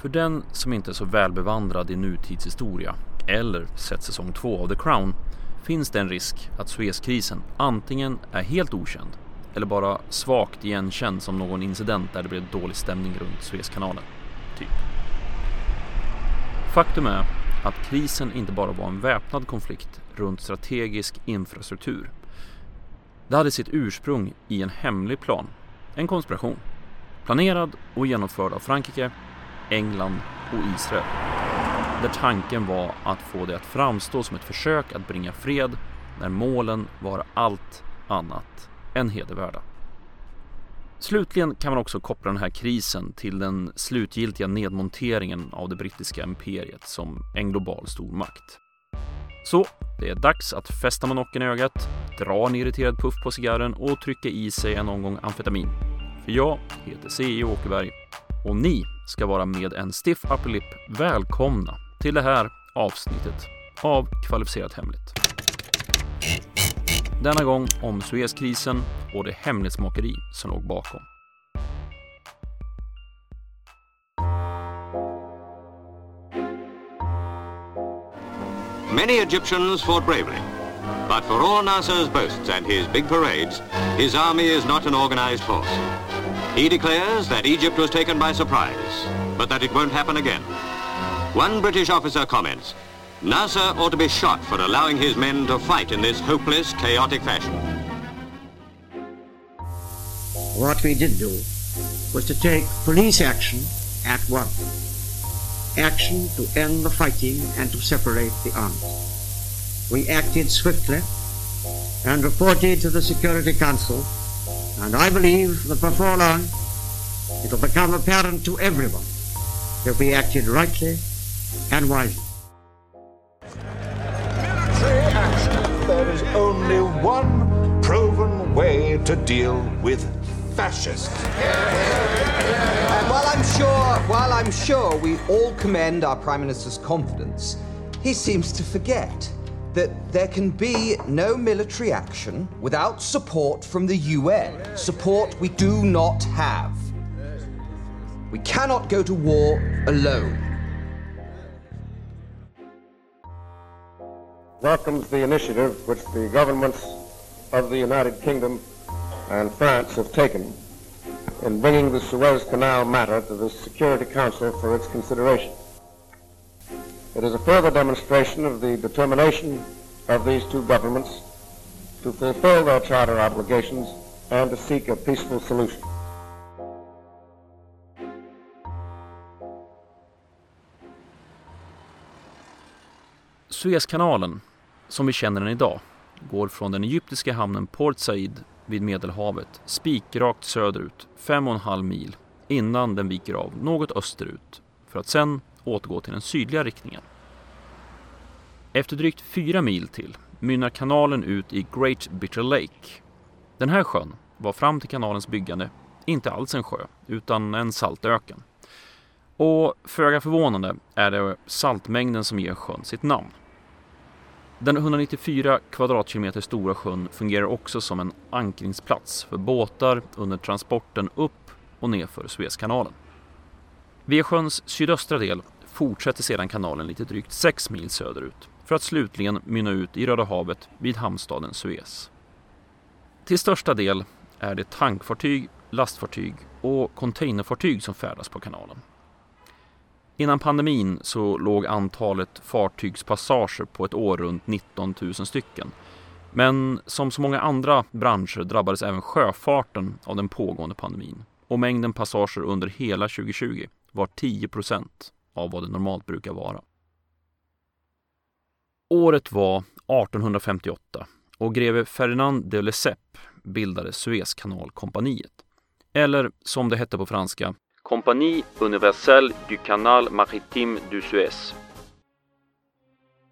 För den som inte är så välbevandrad i nutidshistoria eller sett säsong 2 av The Crown finns det en risk att Suezkrisen antingen är helt okänd eller bara svagt igenkänd som någon incident där det blev dålig stämning runt Suezkanalen. Typ. Faktum är att krisen inte bara var en väpnad konflikt runt strategisk infrastruktur. Det hade sitt ursprung i en hemlig plan, en konspiration, planerad och genomförd av Frankrike, England och Israel. Där tanken var att få det att framstå som ett försök att bringa fred när målen var allt annat än hedervärda. Slutligen kan man också koppla den här krisen till den slutgiltiga nedmonteringen av det brittiska imperiet som en global stormakt. Så det är dags att fästa monokeln i ögat, dra en irriterad puff på cigarren och trycka i sig en omgång amfetamin. För jag heter C.E. Åkerberg och ni ska vara med en stiff upper lip välkomna till det här avsnittet av Kvalificerat Hemligt. Denna gång om Suezkrisen och det hemlighetsmakeri som låg bakom. Many Egyptians fought bravely. But for all Nasser's boasts and his big parades, his army is not an organized force. He declares that Egypt was taken by surprise, but that it won't happen again. One British officer comments, Nasser ought to be shot for allowing his men to fight in this hopeless, chaotic fashion. What we did do was to take police action at once. Action to end the fighting and to separate the armies. We acted swiftly and reported to the Security Council, and I believe that before long it will become apparent to everyone that we acted rightly and wisely. military action, there is only one proven way to deal with fascists. And while I'm sure, while I'm sure we all commend our Prime Minister's confidence, he seems to forget that there can be no military action without support from the UN. Support we do not have. We cannot go to war alone. welcomes the initiative which the governments of the United Kingdom and France have taken in bringing the Suez Canal matter to the Security Council for its consideration. It is a further demonstration of the determination of these two governments to fulfill their charter obligations and to seek a peaceful solution. Suezkanalen, som vi känner den idag, går från den egyptiska hamnen Port Said vid Medelhavet spikrakt söderut 5,5 mil innan den viker av något österut för att sen återgå till den sydliga riktningen. Efter drygt fyra mil till mynnar kanalen ut i Great Bitter Lake. Den här sjön var fram till kanalens byggande inte alls en sjö utan en saltöken. Och föga förvånande är det saltmängden som ger sjön sitt namn. Den 194 kvadratkilometer stora sjön fungerar också som en ankringsplats för båtar under transporten upp och nedför Suezkanalen. Via sjöns sydöstra del fortsätter sedan kanalen lite drygt 6 mil söderut för att slutligen mynna ut i Röda havet vid hamnstaden Suez. Till största del är det tankfartyg, lastfartyg och containerfartyg som färdas på kanalen. Innan pandemin så låg antalet fartygspassager på ett år runt 19 000 stycken. Men som så många andra branscher drabbades även sjöfarten av den pågående pandemin och mängden passager under hela 2020 var 10% av vad det normalt brukar vara. Året var 1858 och greve Ferdinand de Lesseps bildade Suezkanalkompaniet. Eller som det hette på franska, Compagnie Universelle du Canal Maritime du Suez.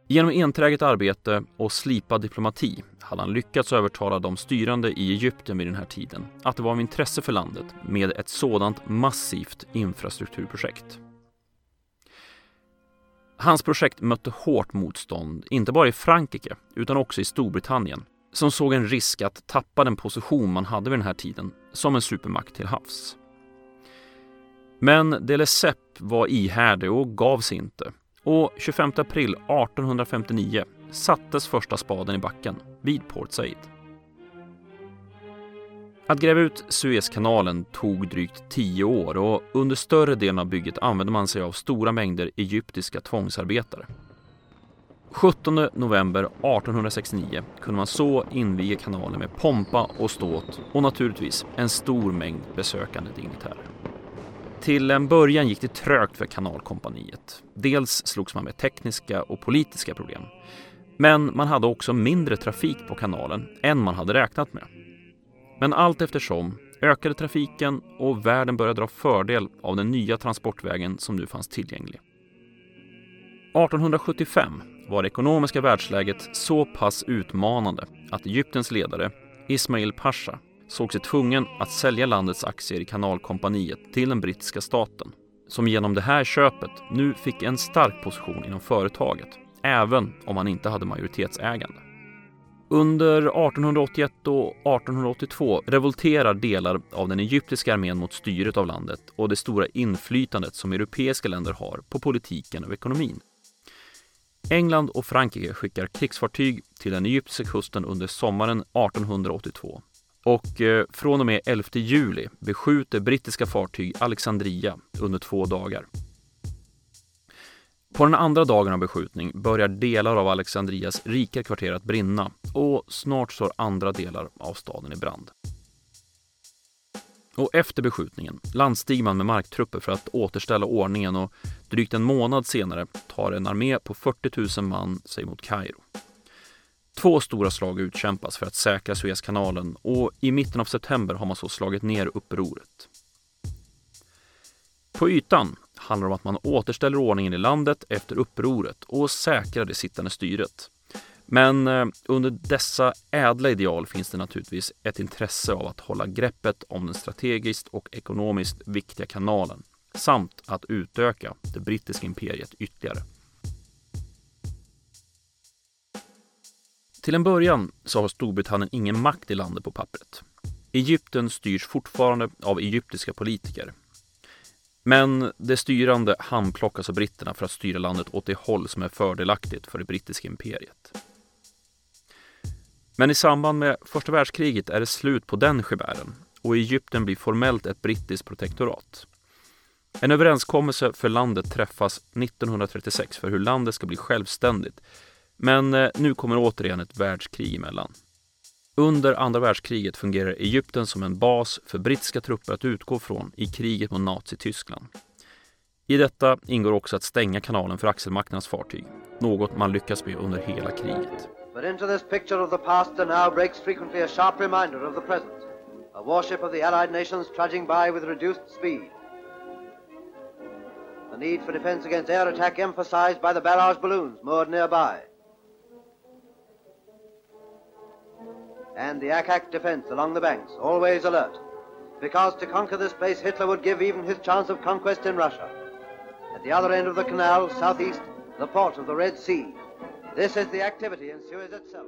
Genom enträget arbete och slipad diplomati hade han lyckats övertala de styrande i Egypten vid den här tiden att det var av intresse för landet med ett sådant massivt infrastrukturprojekt. Hans projekt mötte hårt motstånd, inte bara i Frankrike utan också i Storbritannien som såg en risk att tappa den position man hade vid den här tiden som en supermakt till havs. Men de Lesseps var ihärdig och gav sig inte. Och 25 april 1859 sattes första spaden i backen vid Port Said. Att gräva ut Suezkanalen tog drygt tio år och under större delen av bygget använde man sig av stora mängder egyptiska tvångsarbetare. 17 november 1869 kunde man så inviga kanalen med pompa och ståt och naturligtvis en stor mängd besökande dignitärer. Till en början gick det trögt för kanalkompaniet. Dels slogs man med tekniska och politiska problem. Men man hade också mindre trafik på kanalen än man hade räknat med. Men allt eftersom ökade trafiken och världen började dra fördel av den nya transportvägen som nu fanns tillgänglig. 1875 var det ekonomiska världsläget så pass utmanande att Egyptens ledare Ismail Pasha såg sig tvungen att sälja landets aktier i kanalkompaniet till den brittiska staten som genom det här köpet nu fick en stark position inom företaget även om han inte hade majoritetsägande. Under 1881 och 1882 revolterar delar av den egyptiska armén mot styret av landet och det stora inflytandet som europeiska länder har på politiken och ekonomin. England och Frankrike skickar krigsfartyg till den egyptiska kusten under sommaren 1882 och eh, från och med 11 juli beskjuter brittiska fartyg Alexandria under två dagar. På den andra dagen av beskjutning börjar delar av Alexandrias rika kvarter att brinna och snart står andra delar av staden i brand. Och efter beskjutningen landstiger man med marktrupper för att återställa ordningen och drygt en månad senare tar en armé på 40 000 man sig mot Kairo. Två stora slag utkämpas för att säkra Suezkanalen och i mitten av september har man så slagit ner upproret. På ytan handlar om att man återställer ordningen i landet efter upproret och säkrar det sittande styret. Men eh, under dessa ädla ideal finns det naturligtvis ett intresse av att hålla greppet om den strategiskt och ekonomiskt viktiga kanalen samt att utöka det brittiska imperiet ytterligare. Till en början så har Storbritannien ingen makt i landet på pappret. Egypten styrs fortfarande av egyptiska politiker. Men det styrande handplockas av britterna för att styra landet åt det håll som är fördelaktigt för det brittiska imperiet. Men i samband med första världskriget är det slut på den gevären och Egypten blir formellt ett brittiskt protektorat. En överenskommelse för landet träffas 1936 för hur landet ska bli självständigt men eh, nu kommer återigen ett världskrig emellan. Under andra världskriget fungerar Egypten som en bas för brittiska trupper att utgå från i kriget mot Nazityskland. I detta ingår också att stänga kanalen för axelmakternas fartyg, något man lyckas med under hela kriget. But into this picture of the past there now breaks frequently a sharp reminder of the present. A warship of the Allied nations trudging by with reduced speed. The need for defense against air attack emphasized by the barrage balloons moored nearby. And the Akak defense along the banks, always alert. Because to conquer this place, Hitler would give even his chance of conquest in Russia. At the other end of the canal, southeast, the port of the Red Sea. This is the activity in Suez itself.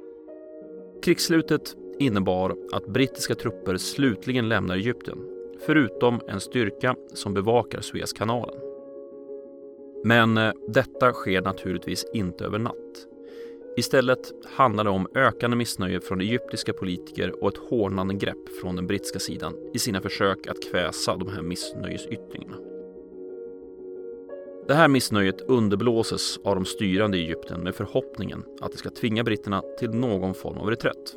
Krigsslutet innebar att brittiska trupper slutligen lämnar Egypten, förutom en styrka som bevakar Suezkanalen. Men eh, detta sker naturligtvis inte över natt. Istället handlar det om ökande missnöje från egyptiska politiker och ett hårdnande grepp från den brittiska sidan i sina försök att kväsa de här missnöjesyttringarna. Det här missnöjet underblåses av de styrande i Egypten med förhoppningen att det ska tvinga britterna till någon form av reträtt.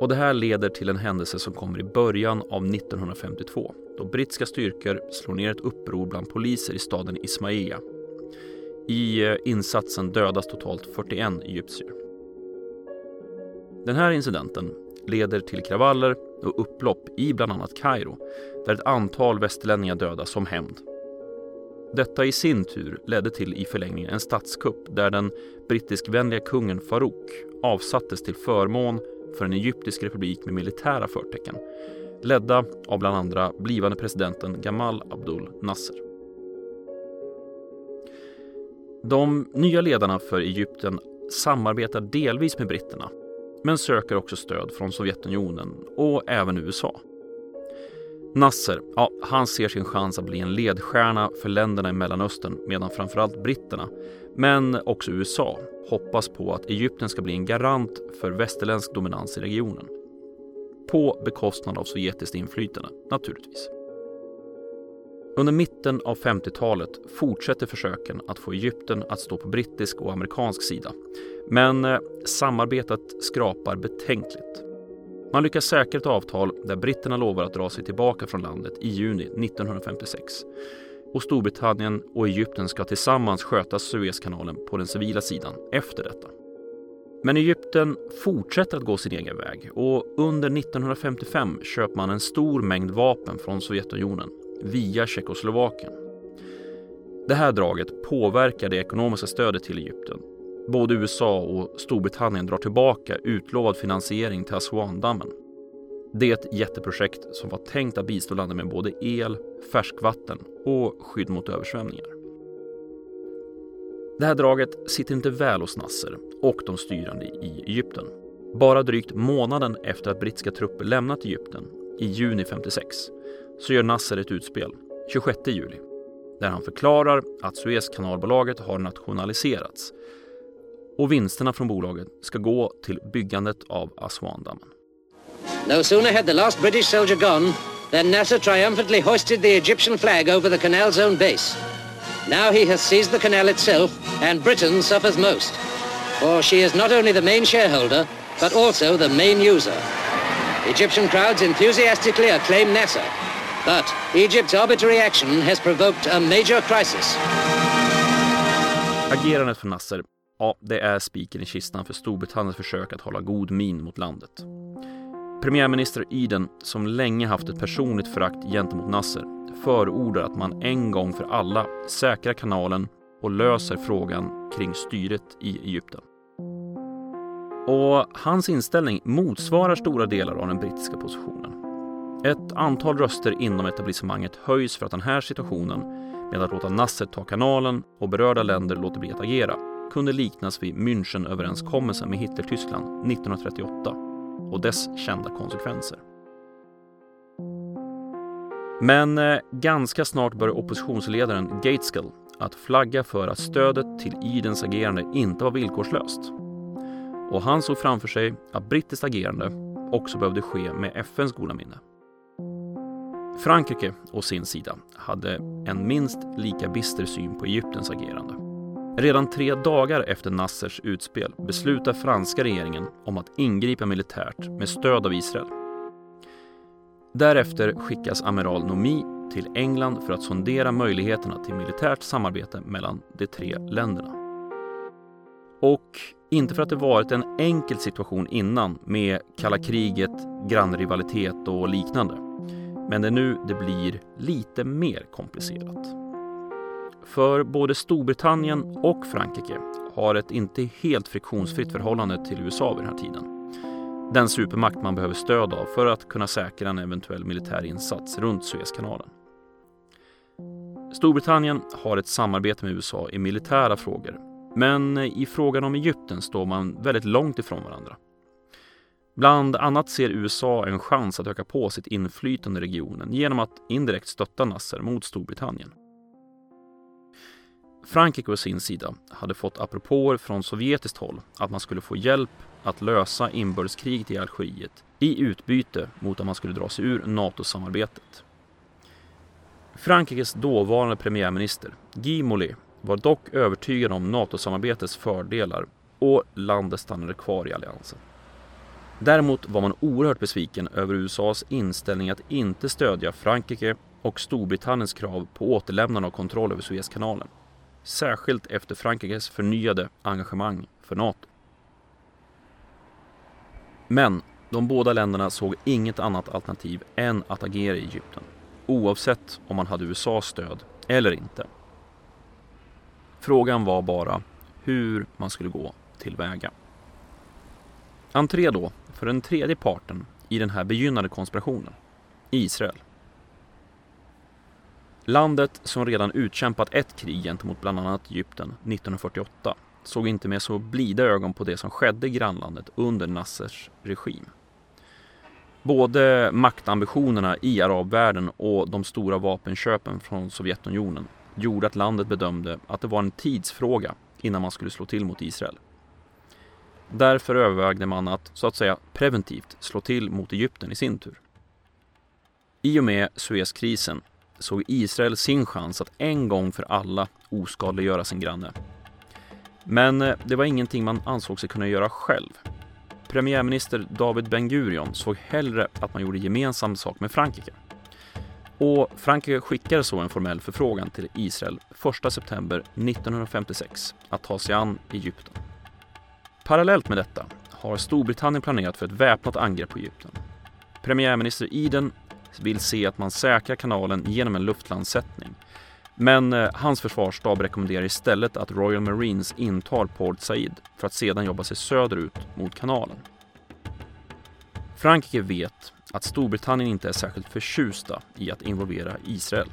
Och det här leder till en händelse som kommer i början av 1952 då brittiska styrkor slår ner ett uppror bland poliser i staden Ismailia i eh, insatsen dödas totalt 41 egyptier. Den här incidenten leder till kravaller och upplopp i bland annat Kairo där ett antal västerlänningar dödas som hämnd. Detta i sin tur ledde till i förlängningen en statskupp där den brittiskvänliga kungen Farouk avsattes till förmån för en egyptisk republik med militära förtecken ledda av bland andra blivande presidenten Gamal Abdul Nasser. De nya ledarna för Egypten samarbetar delvis med britterna men söker också stöd från Sovjetunionen och även USA. Nasser, ja, han ser sin chans att bli en ledstjärna för länderna i Mellanöstern medan framförallt britterna, men också USA, hoppas på att Egypten ska bli en garant för västerländsk dominans i regionen. På bekostnad av sovjetiskt inflytande, naturligtvis. Under mitten av 50-talet fortsätter försöken att få Egypten att stå på brittisk och amerikansk sida. Men eh, samarbetet skrapar betänkligt. Man lyckas säkra ett avtal där britterna lovar att dra sig tillbaka från landet i juni 1956. Och Storbritannien och Egypten ska tillsammans sköta Suezkanalen på den civila sidan efter detta. Men Egypten fortsätter att gå sin egen väg och under 1955 köper man en stor mängd vapen från Sovjetunionen via Tjeckoslovakien. Det här draget påverkar det ekonomiska stödet till Egypten. Både USA och Storbritannien drar tillbaka utlovad finansiering till Aswan-dammen. Det är ett jätteprojekt som var tänkt att bistå landet med både el, färskvatten och skydd mot översvämningar. Det här draget sitter inte väl hos Nasser och de styrande i Egypten. Bara drygt månaden efter att brittiska trupper lämnat Egypten, i juni 56, så gör Nasser ett utspel 26 juli där han förklarar att Suezkanalbolaget har nationaliserats och vinsterna från bolaget ska gå till byggandet av Aswandammen. No sooner had the last British soldier gone than Nasser triumphantly hoisted the Egyptian flag over the canal's own base. Now he has seized the canal itself and Britain suffers most. For she is not only the main shareholder but also the main user. Egyptian crowds enthusiastically acclaim Nasser But Egypts arbitrary action has provoked a major crisis. Agerandet för Nasser, ja, det är spiken i kistan för Storbritanniens försök att hålla god min mot landet. Premiärminister Eden, som länge haft ett personligt förakt gentemot Nasser, förordar att man en gång för alla säkrar kanalen och löser frågan kring styret i Egypten. Och hans inställning motsvarar stora delar av den brittiska positionen. Ett antal röster inom etablissemanget höjs för att den här situationen med att låta Nasser ta kanalen och berörda länder låter bli att agera kunde liknas vid Münchenöverenskommelsen med Hitler-Tyskland 1938 och dess kända konsekvenser. Men eh, ganska snart börjar oppositionsledaren Gateskill att flagga för att stödet till Idens agerande inte var villkorslöst. Och han såg framför sig att brittiskt agerande också behövde ske med FNs goda minne. Frankrike å sin sida hade en minst lika bister syn på Egyptens agerande. Redan tre dagar efter Nassers utspel beslutar franska regeringen om att ingripa militärt med stöd av Israel. Därefter skickas amiral Nomi till England för att sondera möjligheterna till militärt samarbete mellan de tre länderna. Och inte för att det varit en enkel situation innan med kalla kriget, grannrivalitet och liknande. Men det är nu det blir lite mer komplicerat. För både Storbritannien och Frankrike har ett inte helt friktionsfritt förhållande till USA vid den här tiden. Den supermakt man behöver stöd av för att kunna säkra en eventuell militär insats runt Suezkanalen. Storbritannien har ett samarbete med USA i militära frågor men i frågan om Egypten står man väldigt långt ifrån varandra. Bland annat ser USA en chans att öka på sitt inflytande i regionen genom att indirekt stötta Nasser mot Storbritannien. Frankrike å sin sida hade fått apropåer från sovjetiskt håll att man skulle få hjälp att lösa inbördeskriget i Algeriet i utbyte mot att man skulle dra sig ur NATO-samarbetet. Frankrikes dåvarande premiärminister Guy Mollet var dock övertygad om NATO-samarbetets fördelar och landet stannade kvar i alliansen. Däremot var man oerhört besviken över USAs inställning att inte stödja Frankrike och Storbritanniens krav på återlämnande av kontroll över Suezkanalen. Särskilt efter Frankrikes förnyade engagemang för NATO. Men de båda länderna såg inget annat alternativ än att agera i Egypten. Oavsett om man hade USAs stöd eller inte. Frågan var bara hur man skulle gå tillväga. Entré då för den tredje parten i den här begynnande konspirationen, Israel. Landet som redan utkämpat ett krig gentemot bland annat Egypten 1948 såg inte med så blida ögon på det som skedde i grannlandet under Nassers regim. Både maktambitionerna i arabvärlden och de stora vapenköpen från Sovjetunionen gjorde att landet bedömde att det var en tidsfråga innan man skulle slå till mot Israel. Därför övervägde man att, så att säga, preventivt slå till mot Egypten i sin tur. I och med Suezkrisen såg Israel sin chans att en gång för alla oskadliggöra sin granne. Men eh, det var ingenting man ansåg sig kunna göra själv. Premiärminister David Ben Gurion såg hellre att man gjorde gemensam sak med Frankrike. Och Frankrike skickade så en formell förfrågan till Israel 1 september 1956 att ta sig an Egypten. Parallellt med detta har Storbritannien planerat för ett väpnat angrepp på Egypten. Premiärminister Eden vill se att man säkrar kanalen genom en luftlandsättning. Men eh, hans försvarsstab rekommenderar istället att Royal Marines intar Port Said för att sedan jobba sig söderut mot kanalen. Frankrike vet att Storbritannien inte är särskilt förtjusta i att involvera Israel.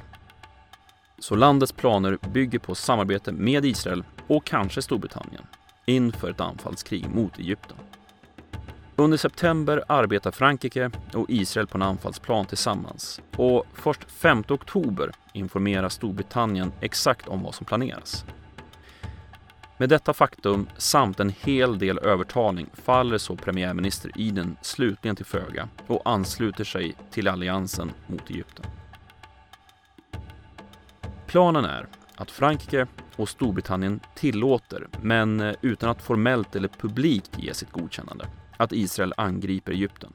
Så landets planer bygger på samarbete med Israel och kanske Storbritannien inför ett anfallskrig mot Egypten. Under september arbetar Frankrike och Israel på en anfallsplan tillsammans och först 5 oktober informerar Storbritannien exakt om vad som planeras. Med detta faktum samt en hel del övertalning faller så premiärminister Eden slutligen till föga och ansluter sig till alliansen mot Egypten. Planen är att Frankrike och Storbritannien tillåter, men eh, utan att formellt eller publikt ge sitt godkännande, att Israel angriper Egypten.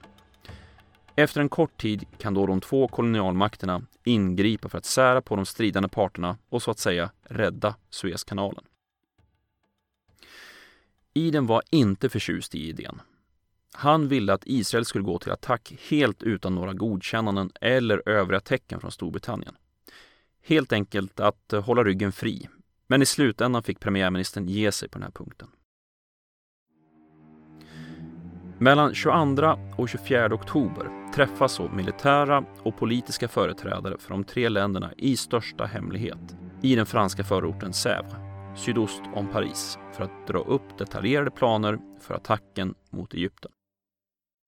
Efter en kort tid kan då de två kolonialmakterna ingripa för att sära på de stridande parterna och så att säga rädda Suezkanalen. Iden var inte förtjust i idén. Han ville att Israel skulle gå till attack helt utan några godkännanden eller övriga tecken från Storbritannien. Helt enkelt att eh, hålla ryggen fri. Men i slutändan fick premiärministern ge sig på den här punkten. Mellan 22 och 24 oktober träffas så militära och politiska företrädare för de tre länderna i största hemlighet i den franska förorten Sèvres, sydost om Paris, för att dra upp detaljerade planer för attacken mot Egypten.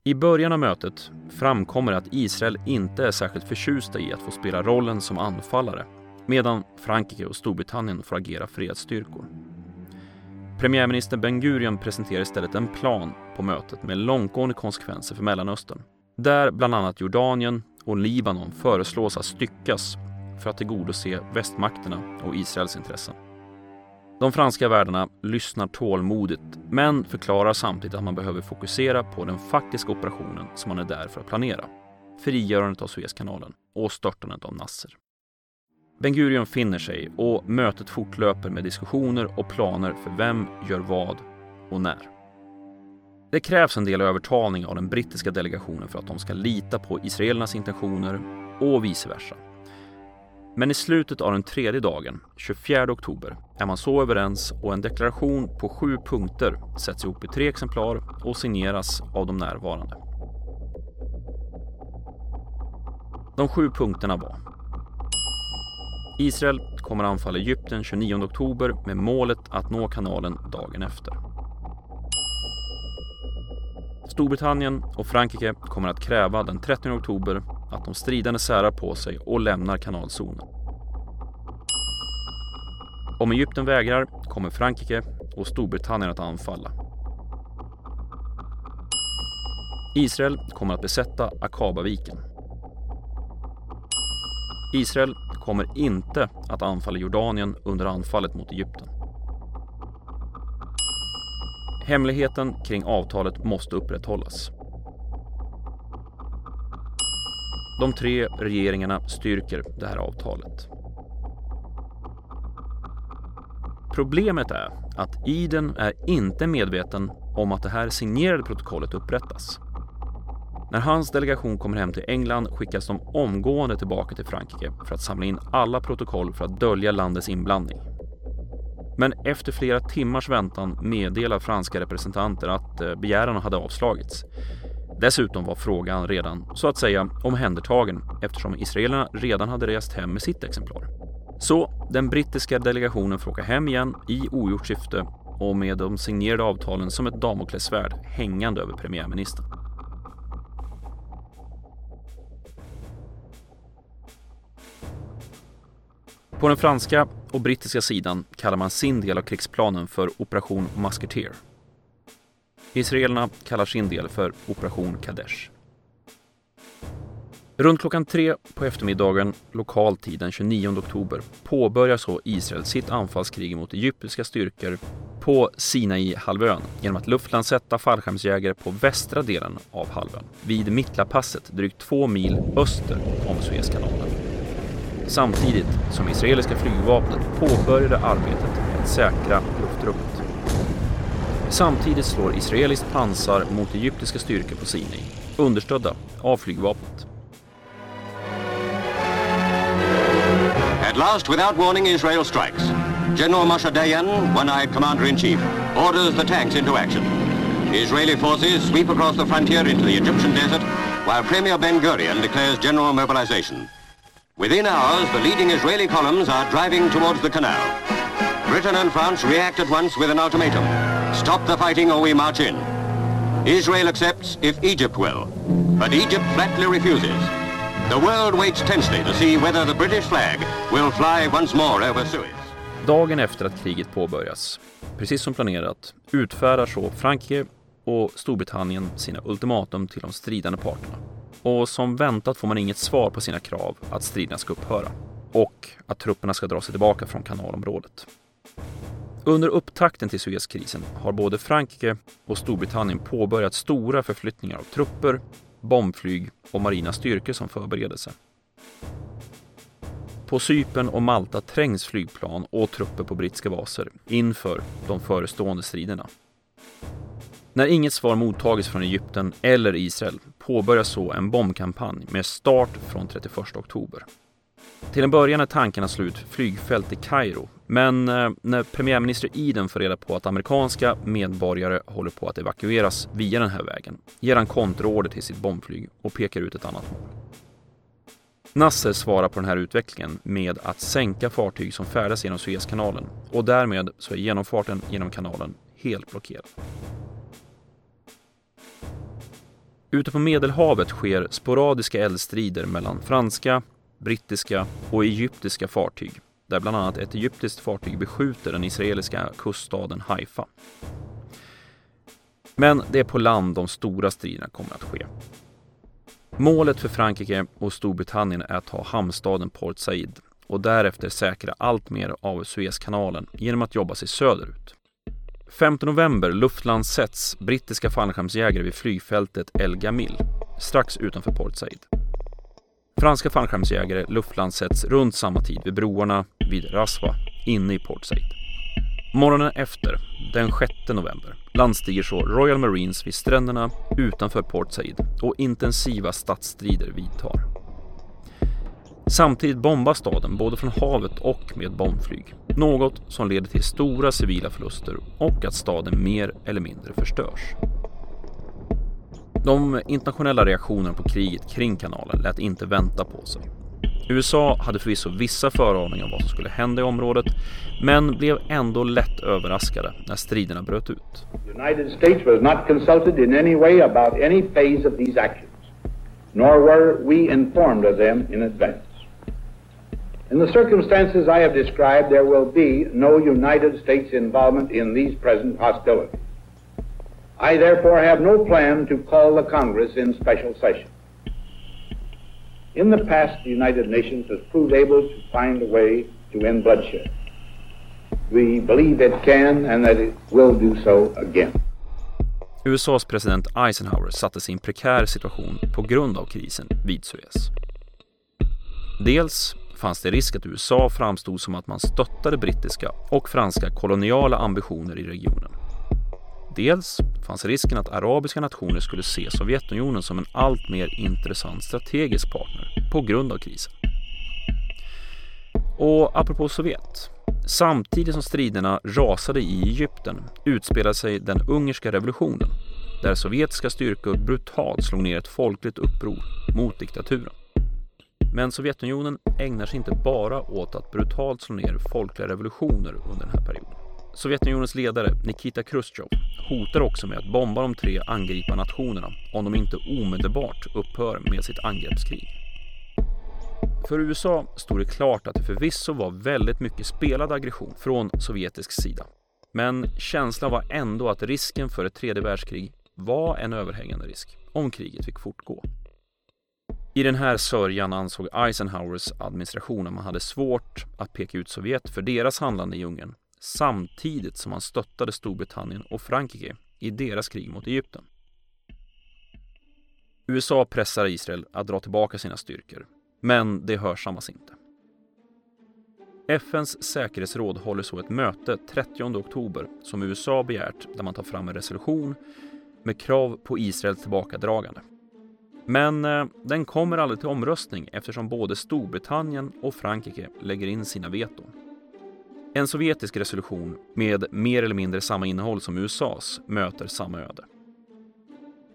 I början av mötet framkommer att Israel inte är särskilt förtjusta i att få spela rollen som anfallare medan Frankrike och Storbritannien får agera fredsstyrkor. Premiärminister Ben Gurion presenterar istället en plan på mötet med långtgående konsekvenser för Mellanöstern. Där bland annat Jordanien och Libanon föreslås att styckas för att tillgodose västmakterna och Israels intressen. De franska värdarna lyssnar tålmodigt men förklarar samtidigt att man behöver fokusera på den faktiska operationen som man är där för att planera. Frigörandet av Suezkanalen och störtandet av Nasser. Ben Gurion finner sig och mötet fortlöper med diskussioner och planer för vem gör vad och när. Det krävs en del övertalning av den brittiska delegationen för att de ska lita på israelernas intentioner och vice versa. Men i slutet av den tredje dagen, 24 oktober, är man så överens och en deklaration på sju punkter sätts ihop i tre exemplar och signeras av de närvarande. De sju punkterna var Israel kommer anfalla Egypten 29 oktober med målet att nå kanalen dagen efter. Storbritannien och Frankrike kommer att kräva den 30 oktober att de stridande särar på sig och lämnar kanalzonen. Om Egypten vägrar kommer Frankrike och Storbritannien att anfalla. Israel kommer att besätta Akabaviken. Israel kommer inte att anfalla Jordanien under anfallet mot Egypten. Hemligheten kring avtalet måste upprätthållas. De tre regeringarna styrker det här avtalet. Problemet är att Iden är inte medveten om att det här signerade protokollet upprättas. När hans delegation kommer hem till England skickas de omgående tillbaka till Frankrike för att samla in alla protokoll för att dölja landets inblandning. Men efter flera timmars väntan meddelar franska representanter att eh, begäran hade avslagits. Dessutom var frågan redan, så att säga, omhändertagen eftersom israelerna redan hade rest hem med sitt exemplar. Så den brittiska delegationen får åka hem igen i ogjort syfte och med de signerade avtalen som ett damoklessvärd hängande över premiärministern. På den franska och brittiska sidan kallar man sin del av krigsplanen för Operation Musketeer. Israelerna kallar sin del för Operation Kadesh. Runt klockan tre på eftermiddagen lokal tid den 29 oktober påbörjar så Israel sitt anfallskrig mot egyptiska styrkor på Sinai-halvön genom att luftlandsätta fallskärmsjägare på västra delen av halvön vid Mittlapasset drygt två mil öster om Suezkanalen. Samtidigt som israeliska flygvapnet påbörjade arbetet med att säkra luftrummet. Samtidigt slår israeliskt pansar mot egyptiska styrkor på Sinai, understödda av flygvapnet. At last, without warning, Israel strikes. General Moshe Dayan, one-eyed commander-in-chief, orders the tanks into action. Israeli forces sweep across the frontier into the Egyptian desert, while Premier Ben-Gurion declares general mobilization. Within hours, the leading Israeli columns are driving towards the canal. Britain and France react at once with an ultimatum. Stop the fighting or we march in. Israel accepts if Egypt will, but Egypt flatly refuses. The world waits tensely to see whether the British flag will fly once more over Suez. Dagen efter att kriget påbörjas, precis som planerat, utfärdar så Frankrike och Storbritannien sina ultimatum till de stridande parterna. Och som väntat får man inget svar på sina krav att striderna ska upphöra och att trupperna ska dra sig tillbaka från kanalområdet. Under upptakten till Suezkrisen har både Frankrike och Storbritannien påbörjat stora förflyttningar av trupper, bombflyg och marina styrkor som förberedelse. På Cypern och Malta trängs flygplan och trupper på brittiska baser inför de förestående striderna. När inget svar mottagits från Egypten eller Israel påbörjas så en bombkampanj med start från 31 oktober. Till en början är tankarna slut flygfält i Kairo, men eh, när premiärminister Eden får reda på att amerikanska medborgare håller på att evakueras via den här vägen ger han kontroorder till sitt bombflyg och pekar ut ett annat mål. Nasser svarar på den här utvecklingen med att sänka fartyg som färdas genom Suezkanalen och därmed så är genomfarten genom kanalen helt blockerad. Ute på Medelhavet sker sporadiska eldstrider mellan franska, brittiska och egyptiska fartyg där bland annat ett egyptiskt fartyg beskjuter den israeliska kuststaden Haifa. Men det är på land de stora striderna kommer att ske. Målet för Frankrike och Storbritannien är att ta hamnstaden Port Said och därefter säkra allt mer av Suezkanalen genom att jobba sig söderut. 5 november luftlandsätts brittiska fallskärmsjägare vid flygfältet El Gamil, strax utanför Port Said. Franska fallskärmsjägare luftlandsätts runt samma tid vid broarna vid Raswa, inne i Port Said. Morgonen efter, den 6 november, landstiger så Royal Marines vid stränderna utanför Port Said och intensiva stadsstrider vidtar. Samtidigt bombas staden både från havet och med bombflyg. Något som leder till stora civila förluster och att staden mer eller mindre förstörs. De internationella reaktionerna på kriget kring kanalen lät inte vänta på sig. USA hade förvisso vissa föraningar om vad som skulle hända i området men blev ändå lätt överraskade när striderna bröt ut. United States was not consulted in any way about any phase of these actions, nor were we informed of them in advance. In the circumstances I have described, there will be no United States involvement in these present hostilities. I therefore have no plan to call the Congress in special session. In the past, the United Nations has proved able to find a way to end bloodshed. We believe it can and that it will do so again. USAs president Eisenhower sattes i en prekär situation på grund av krisen vid Suez. Dels fanns det risk att USA framstod som att man stöttade brittiska och franska koloniala ambitioner i regionen. Dels fanns risken att arabiska nationer skulle se Sovjetunionen som en allt mer intressant strategisk partner på grund av krisen. Och apropå Sovjet. Samtidigt som striderna rasade i Egypten utspelade sig den ungerska revolutionen där sovjetiska styrkor brutalt slog ner ett folkligt uppror mot diktaturen. Men Sovjetunionen ägnar sig inte bara åt att brutalt slå ner folkliga revolutioner under den här perioden. Sovjetunionens ledare Nikita Khrushchev hotar också med att bomba de tre angriparnationerna om de inte omedelbart upphör med sitt angreppskrig. För USA stod det klart att det förvisso var väldigt mycket spelad aggression från sovjetisk sida. Men känslan var ändå att risken för ett tredje världskrig var en överhängande risk om kriget fick fortgå. I den här sörjan ansåg Eisenhowers administration att man hade svårt att peka ut Sovjet för deras handlande i Ungern samtidigt som man stöttade Storbritannien och Frankrike i deras krig mot Egypten. USA pressar Israel att dra tillbaka sina styrkor, men det hörsammas inte. FNs säkerhetsråd håller så ett möte 30 oktober som USA begärt där man tar fram en resolution med krav på Israels tillbakadragande. Men eh, den kommer aldrig till omröstning eftersom både Storbritannien och Frankrike lägger in sina veton. En sovjetisk resolution med mer eller mindre samma innehåll som USAs möter samma öde.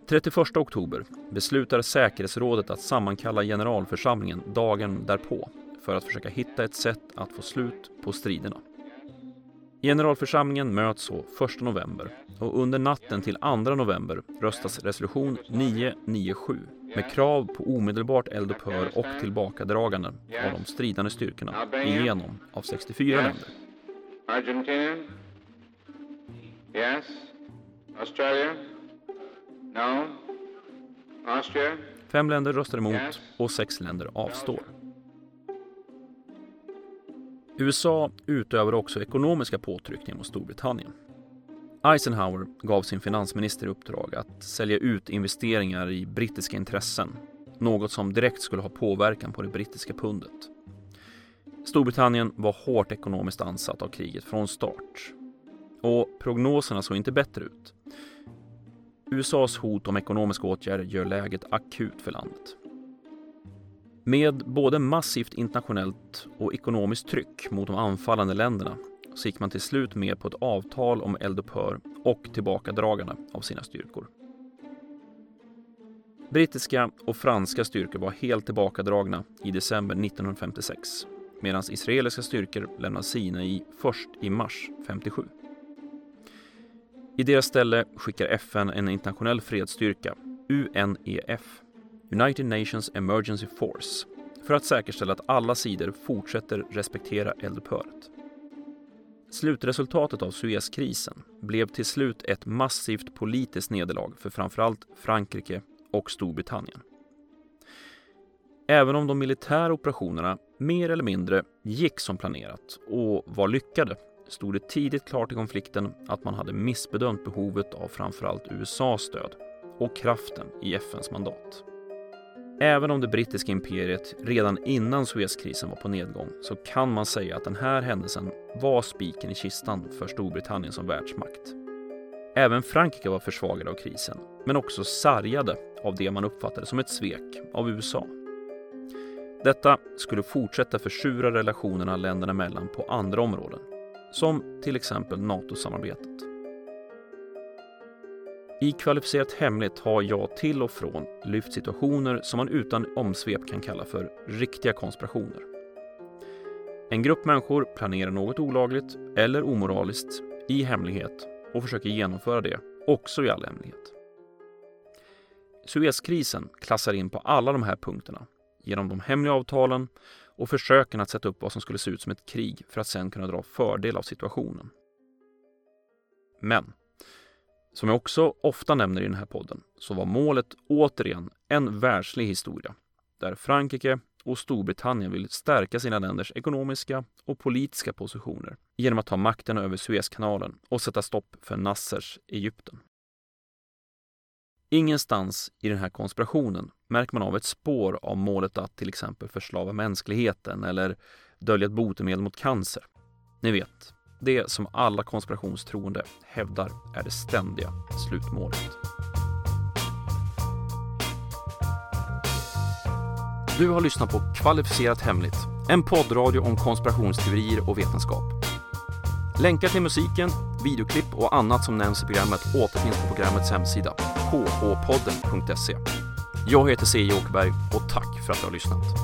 31 oktober beslutar säkerhetsrådet att sammankalla generalförsamlingen dagen därpå för att försöka hitta ett sätt att få slut på striderna. Generalförsamlingen möts så 1 november och under natten till 2 november röstas resolution 997 med krav på omedelbart eldupphör och tillbakadragande av de stridande styrkorna igenom av 64 länder. Argentina? Yes. Australia? No. Austria? Fem länder röstar emot och sex länder avstår. USA utövar också ekonomiska påtryckningar mot Storbritannien. Eisenhower gav sin finansminister i uppdrag att sälja ut investeringar i brittiska intressen, något som direkt skulle ha påverkan på det brittiska pundet. Storbritannien var hårt ekonomiskt ansatt av kriget från start. Och prognoserna såg inte bättre ut. USAs hot om ekonomiska åtgärder gör läget akut för landet. Med både massivt internationellt och ekonomiskt tryck mot de anfallande länderna så gick man till slut med på ett avtal om eldupphör och tillbakadragande av sina styrkor. Brittiska och franska styrkor var helt tillbakadragna i december 1956 medan israeliska styrkor lämnade Sinai först i mars 57. I deras ställe skickar FN en internationell fredsstyrka, UNEF, United Nations Emergency Force, för att säkerställa att alla sidor fortsätter respektera eldupphöret. Slutresultatet av Suezkrisen blev till slut ett massivt politiskt nederlag för framförallt Frankrike och Storbritannien. Även om de militära operationerna mer eller mindre gick som planerat och var lyckade stod det tidigt klart i konflikten att man hade missbedömt behovet av framförallt USAs stöd och kraften i FNs mandat. Även om det brittiska imperiet redan innan Suezkrisen var på nedgång så kan man säga att den här händelsen var spiken i kistan för Storbritannien som världsmakt. Även Frankrike var försvagade av krisen, men också sargade av det man uppfattade som ett svek av USA. Detta skulle fortsätta försura relationerna länderna emellan på andra områden, som till exempel NATO-samarbetet. I Kvalificerat hemligt har jag till och från lyft situationer som man utan omsvep kan kalla för riktiga konspirationer. En grupp människor planerar något olagligt eller omoraliskt i hemlighet och försöker genomföra det också i all hemlighet. Suezkrisen klassar in på alla de här punkterna genom de hemliga avtalen och försöken att sätta upp vad som skulle se ut som ett krig för att sen kunna dra fördel av situationen. Men, som jag också ofta nämner i den här podden, så var målet återigen en världslig historia där Frankrike och Storbritannien vill stärka sina länders ekonomiska och politiska positioner genom att ta makten över Suezkanalen och sätta stopp för Nassers Egypten. Ingenstans i den här konspirationen märker man av ett spår av målet att till exempel förslava mänskligheten eller dölja ett botemedel mot cancer. Ni vet, det som alla konspirationstroende hävdar är det ständiga slutmålet. Du har lyssnat på Kvalificerat Hemligt, en poddradio om konspirationsteorier och vetenskap. Länkar till musiken, videoklipp och annat som nämns i programmet återfinns på programmets hemsida, khpodden.se. Jag heter C. Åkerberg och tack för att du har lyssnat.